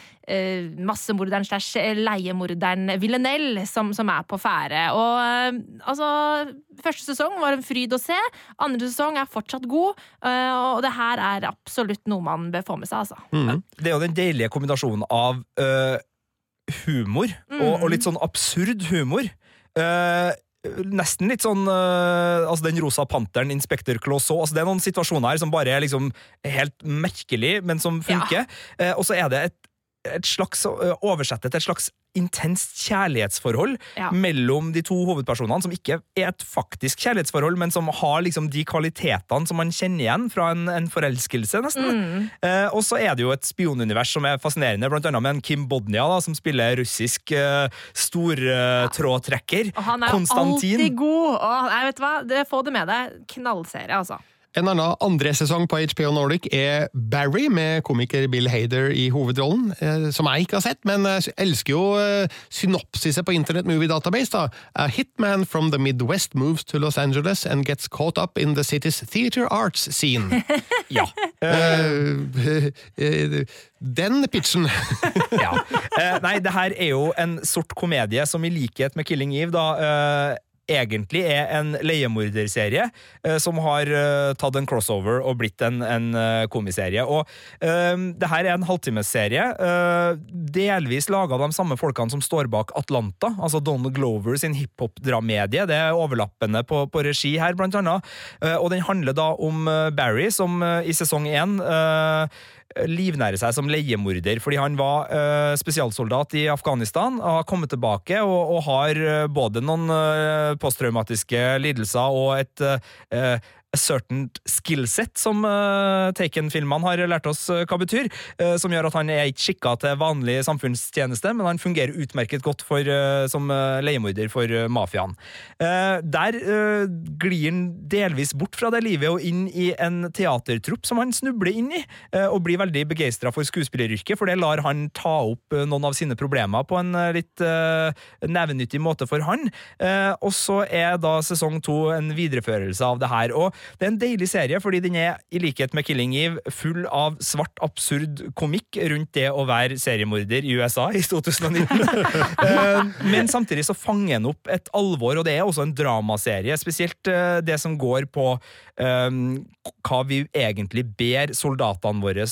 massemorderen slash leiemorderen Villanelle, som, som, er på ferde. Og uh, altså Første sesong var en fryd å se. Andre sesong er fortsatt god, uh, og det her er absolutt noe man bør få med seg, altså. Mm. Det er jo den deilige kombinasjonen av humor, mm. og, og, litt sånn absurd humor. Uh, nesten litt sånn uh, altså Den rosa panteren, Inspektør Clauseau Altså det er noen situasjoner her som bare er liksom helt merkelig, men som funker. Ja. Uh, og så er det et et slags, oversettet, til et slags intenst kjærlighetsforhold ja. mellom de to hovedpersonene, som ikke er et faktisk kjærlighetsforhold, men som har liksom de kvalitetene som man kjenner igjen fra en, en forelskelse, nesten. Mm. Eh, og så er det jo et spionunivers som er fascinerende, blant annet med en Kim Bodnia, da, som spiller russisk eh, stortrådtrekker. Konstantin han er jo alltid god! Og, jeg vet hva, det Få det med deg. Knallserie, altså. En annen andre sesong på HBO Nordic er Barry, med komiker Bill Hader i hovedrollen, eh, som jeg ikke har sett, men jeg eh, elsker jo eh, synopsiset på Internet Movie Database. da. A hitman from the Midwest moves to Los Angeles and gets caught up in the city's theater arts scene. [laughs] ja. Den pitchen! ja. Nei, det her er jo en sort komedie som i likhet med Killing Eve da egentlig er en leiemorderserie uh, som har uh, tatt en crossover og blitt en, en uh, komiserie. Og det her er en halvtimesserie, delvis laga av de samme folkene som står bak Atlanta, altså Donald Glover sin hiphop-dramedie. Det er overlappende på, på, regi her, blant annet. og den handler da om Barry, som i sesong én livnære seg som leiemorder, fordi han var uh, spesialsoldat i Afghanistan, har kommet tilbake og, og har både noen uh, posttraumatiske lidelser og et uh, a certain skillset, som uh, Taken-filmene har lært oss uh, hva betyr, uh, som gjør at han er ikke skikka til vanlig samfunnstjeneste, men han fungerer utmerket godt for, som leiemorder for mafiaen. der glir han delvis bort fra det livet og inn i en teatertrupp som han snubler inn i, og blir veldig begeistra for skuespilleryrket, for det lar han ta opp noen av sine problemer på en litt nevenyttig måte for han. og så er da sesong to en videreførelse av det her. og det er en deilig serie, fordi den er, i likhet med Killing Eve, full av svart, absurd komikk rundt det å være seriemorder i USA i 2019. [laughs] Eh, men samtidig så fanger den opp et alvor, og det er også en dramaserie. Spesielt eh, det som går på um, hva vi egentlig ber soldatene våre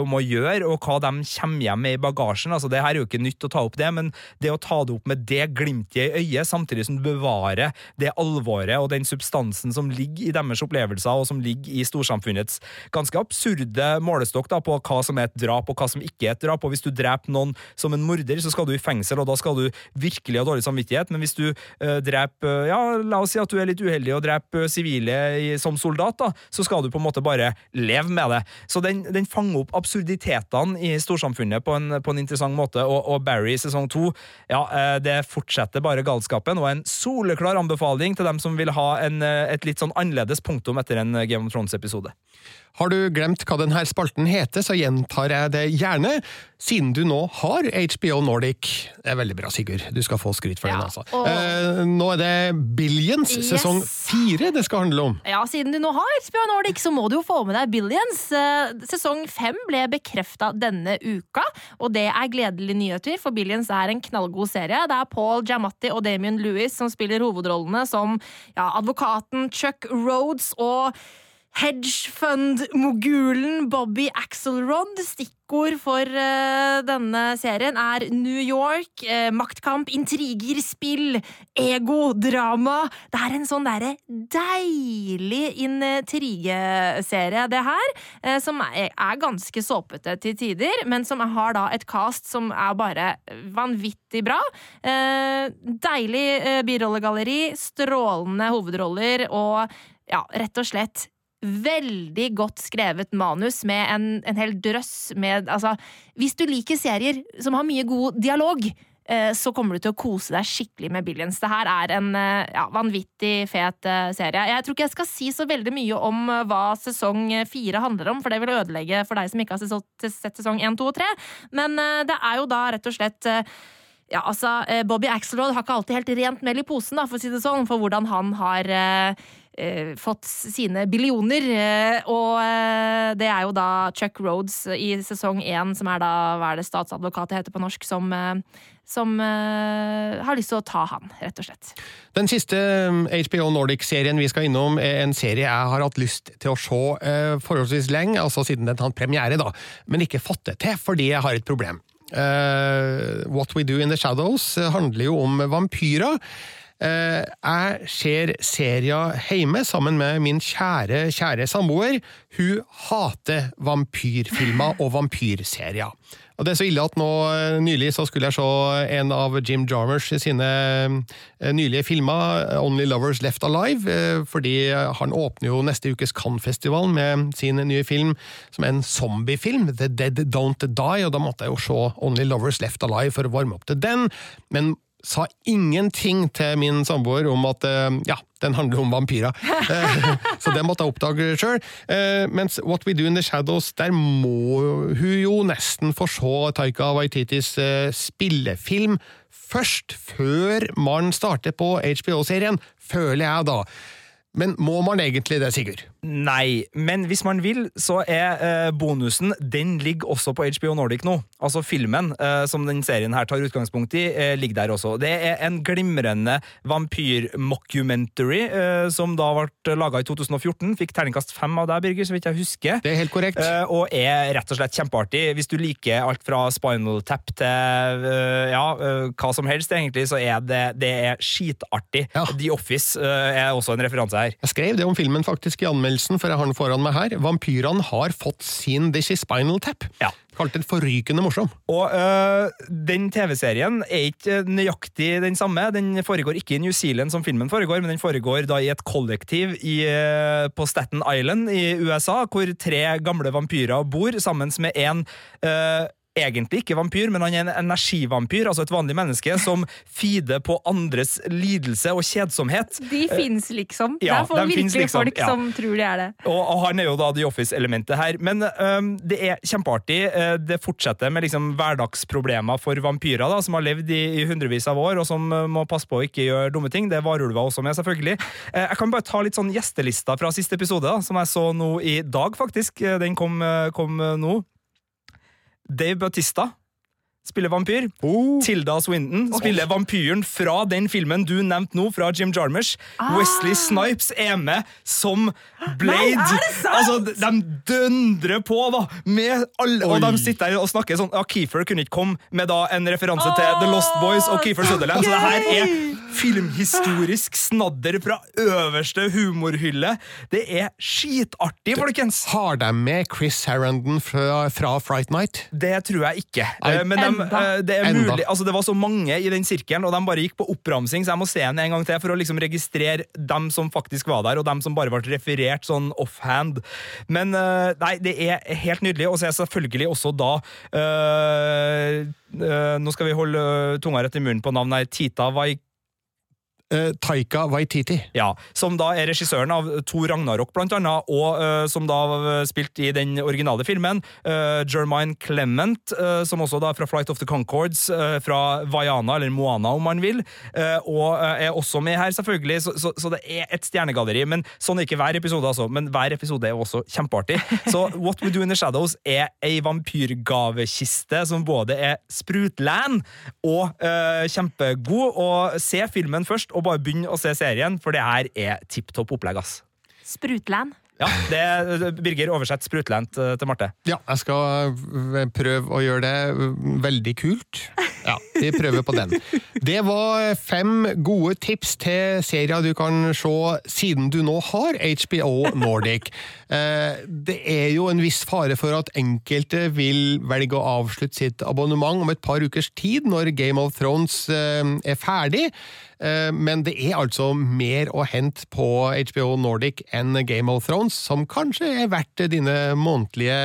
om å gjøre, og hva de kommer hjem med i bagasjen. Altså, det her er jo ikke nytt å ta opp det, men det å ta det opp med det glimtet i øyet, samtidig som du bevarer det alvoret og den substansen som ligger i deres opplevelser, og som ligger i storsamfunnets ganske absurde målestokk da, på hva som er et drap, og hva som ikke er et drap. Og hvis du dreper noen som en morder, så skal du i fengsel, og da skal du virkelig ha dårlig samvittighet. Men hvis du øh, dreper Ja, la oss si at du er litt uheldig og dreper sivile som soldat, da, så skal du på en måte bare leve med det. Så den, den fanger opp absurditetene i storsamfunnet på en, på en interessant måte, og, og Barry sesong to, ja, uh, det fortsetter bare galskapen, og en soleklar anbefaling til dem som vil ha en, et litt sånn annerledes punktum etter en Game of Thrones-episode. Har du glemt hva denne spalten heter, så gjentar jeg det gjerne, siden du nå har HBO Nordic. Det er veldig bra, Sigurd. Du skal få skryt for Ja, den, altså. og- Eh, nå er det Billions, Yes. sesong fire, det skal handle om. Ja, siden du nå har HBO Nordic, så må du jo få med deg Billions. Eh, Sesong fem ble bekrefta denne uka, og det er gledelige nyheter, for Billions er en knallgod serie. Det er Paul Giamatti og Damien Lewis som spiller hovedrollene som ja, advokaten Chuck Rhodes og hedgefund-mogulen Bobby Axelrod. Stikkord for uh, denne serien er New York, uh, maktkamp, intriger, spill, ego, drama. Det er en sånn derre deilig intrigeserie, det her, Uh, som er, ganske såpete til tider, men som har da et cast som er bare vanvittig bra. Deilig birollegalleri, strålende hovedroller og ja, rett og slett veldig godt skrevet manus med en, en hel drøss med Altså, hvis du liker serier som har mye god dialog, eh, så kommer du til å kose deg skikkelig med Billions. Det her er en eh, ja, vanvittig fet eh, serie. Jeg tror ikke jeg skal si så veldig mye om hva sesong fire handler om, for det vil ødelegge for deg som ikke har sett sesong én, to og tre. Men det er jo da rett og slett ja, altså, Bobby Axelrod har ikke alltid helt rent mel i posen, da, for å si det sånn, for hvordan han har eh, fått sine billioner. eh, og eh, det er jo da Chuck Rhodes i sesong én, som er da hva er det statsadvokatet heter på norsk, som, eh, som eh, har lyst til å ta han, rett og slett. Den siste HBO Nordic-serien vi skal innom, er en serie jeg har hatt lyst til å se eh, forholdsvis lenge, altså siden den hadde premiere, da, men ikke fått det til fordi jeg har et problem. Uh, What We Do In The Shadows eh, handler jo om vampyrer. Eh, jeg ser serien hjemme sammen med min kjære, kjære samboer. Hun hater vampyrfilmer og vampyrserier. Og det er så ille at nå eh, nylig så skulle jeg se en av Jim Jarmers sine eh, nylige filmer, Only Lovers Left Alive, fordi han åpner jo neste ukes Cannes-festival med sin nye film som er en zombiefilm, The Dead Don't Die, og da måtte jeg jo se Only Lovers Left Alive for å varme opp til den, men sa ingenting til min samboer om at eh, ja, den handler om vampyrer. [laughs] Eh, Så det måtte jeg oppdage sjøl. Mens What We Do In The Shadows, der må hun jo nesten få se Taika Waititis eh, spillefilm først, før man starter på HBO-serien, føler jeg da. Men må man egentlig det, Sigurd? Nei, men hvis man vil, så er eh, bonusen Den ligger også på HBO Nordic nå. Altså filmen eh, som den serien her tar utgangspunkt i, eh, ligger der også. Det er en glimrende vampyr-mockumentary eh, som da ble laga i 2014. Fikk terningkast fem av deg, Birger, så vidt jeg husker. Det er helt korrekt. Eh, og er rett og slett kjempeartig. Hvis du liker alt fra Spinal Tap til eh, ja, hva som helst, egentlig, så er det, det er skitartig. Ja. The Office er også en referanse her. Jeg skrev det om filmen faktisk i anmeldelsen, for jeg har den foran meg her. Vampyrene har fått sin This is Spinal Tap. Ja. Kalt den forrykende morsom. Og øh, den TV-serien er ikke nøyaktig den samme. Den foregår ikke i New Zealand som filmen foregår, men den foregår da i et kollektiv i, øh, på Staten Island i USA, hvor tre gamle vampyrer bor sammen med en øh, Egentlig ikke vampyr, men han er en energivampyr, altså et vanlig menneske, som feeder på andres lidelse og kjedsomhet. De fins liksom. ja, det er for de virkelig liksom, folk ja. som tror de er det. Og, og han er jo da The Office-elementet her. Men um, det er kjempeartig. Eh, Det fortsetter med liksom hverdagsproblemer for vampyrer da, som har levd i, i hundrevis av år, og som øh, må passe på å ikke gjøre dumme ting. Det er varulver også med, selvfølgelig. Eh, Jeg kan bare ta litt sånn gjestelister fra siste episode, da, som jeg så nå i dag, faktisk. Eh, Den kom, øh, kom øh, nå. Dave Bautista spiller vampyr. Tilda Swinton spiller vampyren fra den filmen du nevnte nå, fra Jim Jarmers. Wesley Snipes er med som Blade. Nei, er det sant? Altså, de- døndrer på, da! Med alle, og de sitter der og snakker sånn ja, Keefer kunne ikke komme med da en referanse til The Lost Boys og Keefer Sutherland, så det her er filmhistorisk snadder fra øverste humorhylle. Det er skitartig, folkens! Har de med Chris Sarandon fra, fra Fright Night? Det tror jeg ikke. Nei, Eh, Men de, enda. eh, det, er Enda. mulig, altså det var så mange i den sirkelen, og de bare gikk på oppramsing, så jeg må se den en gang til for å liksom registrere dem som faktisk var der, og dem som bare ble referert sånn offhand. Men eh, nei, det er helt nydelig, og så er selvfølgelig også da øh, øh, Nå skal vi holde tunga rett i munnen på navnet her. Tita Vai... eh, Taika Waititi. Ja, Som da er regissøren av Thor Ragnarok, blant annet, og eh, som da uh, spilte i den originale filmen. Uh, Jermine Clement, eh, som også da er fra Flight of the Concords, eh, fra Vaiana, eller Moana om man vil, eh, og eh, er også med her, selvfølgelig, så, så, så det er et stjernegalleri. Men sånn er ikke hver episode, altså. Men hver episode er også kjempeartig. Så What We Do In The Shadows er ei vampyrgavekiste som både er sprutland og eh, kjempegod. Og se filmen først, og bare begynn å se serien, for det her er tipp topp opplegg, ass. Sprutland. Ja, det, Birger, oversett sprutland eh, til Marte. Ja, jeg skal øh, prøve å gjøre det øh, veldig kult. Ja, vi prøver på den. Det var fem gode tips til serier du kan se siden du nå har HBO Nordic. [laughs] Eh, Det er jo en viss fare for at enkelte vil velge å avslutte sitt abonnement om et par ukers tid, når Game of Thrones eh, er ferdig. Eh, Men det er altså mer å hente på HBO Nordic enn Game of Thrones, som kanskje er verdt dine månedlige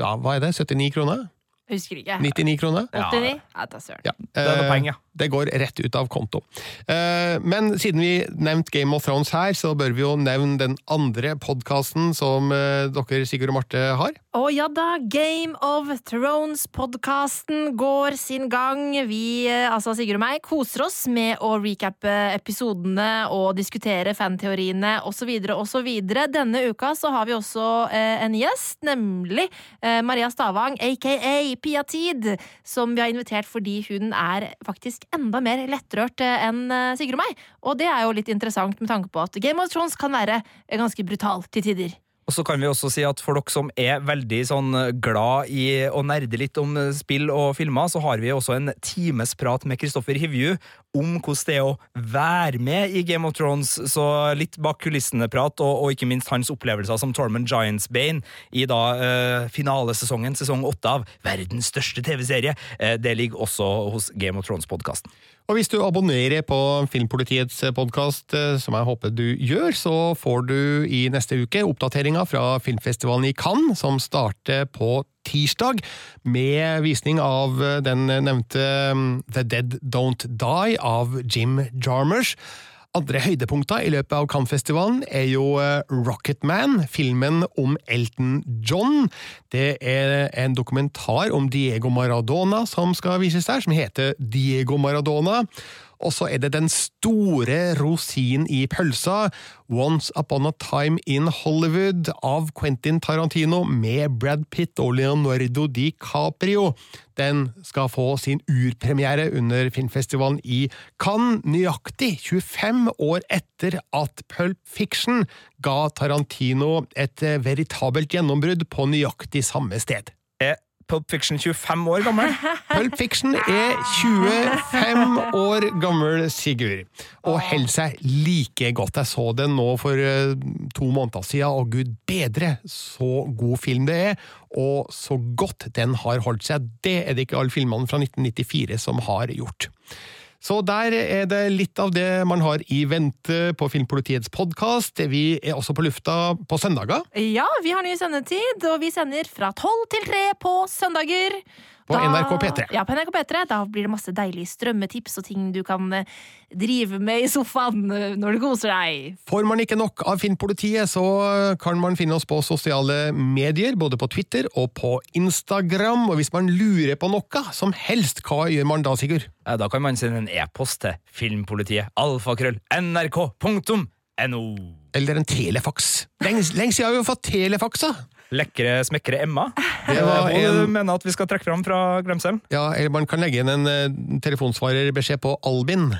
ja, hva er det, 79 kroner? Jeg husker ikke. 99 kroner? 89? Ja, ta søren. Ja. Det er noe eh, penger. Det går rett ut av konto. Eh, Men siden vi nevnte Game of Thrones her, så bør vi jo nevne den andre podkasten som eh, dere, Sigurd og Marte, har. Å ja da, Game of Thrones-podkasten går sin gang. Vi, eh, altså Sigurd og meg, koser oss med å recappe episodene og diskutere fanteoriene osv. osv. Denne uka så har vi også en gjest, nemlig Maria Stavang, aka Pia Tid, som vi har invitert fordi hun er faktisk enda mer lettrørt eh, enn Sigrid Sigurd og meg. Og det er jo litt interessant med tanke på at Game of Thrones kan være eh, ganske brutal til tider. Og så kan vi også si at for dere som er veldig sånn glad i å nerde litt om spill og filmer, så har vi også en times prat med Kristoffer Hivju om hvordan det er å være med i Game of Thrones. Så litt bak kulissene-prat, og, og ikke minst hans opplevelser som Tormund Giantsbane i da eh, finalesesongen, sesong åtte av verdens største TV-serie. Eh, det ligger også hos Game of Thrones-podkasten. Og hvis du abonnerer på Filmpolitiets podkast, som jeg håper du gjør, så får du i neste uke oppdateringa fra filmfestivalen i Cannes, som starter på tirsdag, med visning av den nevnte The Dead Don't Die av Jim Jarmers. Andre høydepunkter i løpet av Cannes-festivalen er jo eh, Rocketman, filmen om Elton John. Det er en dokumentar om Diego Maradona som skal vises der, som heter Diego Maradona. Og så er det den store rosinen i pølsa, Once Upon a Time in Hollywood av Quentin Tarantino med Brad Pitt og Leonardo DiCaprio. Den skal få sin urpremiere under filmfestivalen i Cannes, nøyaktig 25 år etter at Pulp Fiction ga Tarantino et veritabelt gjennombrudd på nøyaktig samme sted. Er Pulp Fiction 25 år gammel? [laughs] Pulp Fiction er 25 år gammel, Sigurd, og holder seg like godt. Jeg så den nå for eh, to måneder siden, og gud bedre så god film det er, og så godt den har holdt seg. Det er det ikke alle filmene fra 1994 som har gjort. Så der er det litt av det man har i vente på Filmpolitiets podkast. Vi er også på lufta på søndager. Ja, vi har ny sendetid, og vi sender fra tolv til tre på søndager. På NRK P3. Ja, på NRK P3. Da blir det masse deilige strømmetips og ting du kan eh, drive med i sofaen eh, når du koser deg. Får man ikke nok av Filmpolitiet, så kan man finne oss på sosiale medier, både på Twitter og på Instagram. Og hvis man lurer på noe som helst, hva gjør man da, Sigurd? Da kan man sende en e-post til filmpolitiet. Alfakrøll. nrk.no. Eller en telefaks. Lenge, lenge siden har vi jo fått telefaxa! Lekre, smekre Emma. Det var Eh, en- Du mener at vi skal trekke fram fra glemselen? Ja, eller man kan legge inn en uh, telefonsvarerbeskjed på Albin. [laughs]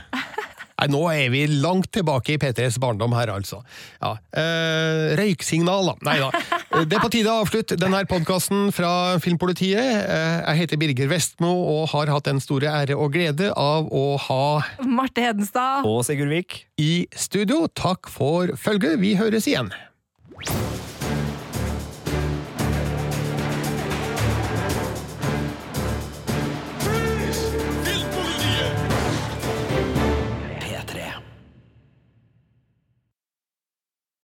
Nei, nå er vi langt tilbake i P3s barndom her, altså. Ja. Eh, røyksignal, da. Nei da. [laughs] Det er på tide å avslutte denne podkasten fra Filmpolitiet. Eh, jeg heter Birger Vestmo og har hatt den store ære og glede av å ha Marte Hedenstad. Og Sigurd Vik. i studio. Takk for følget. Vi høres igjen.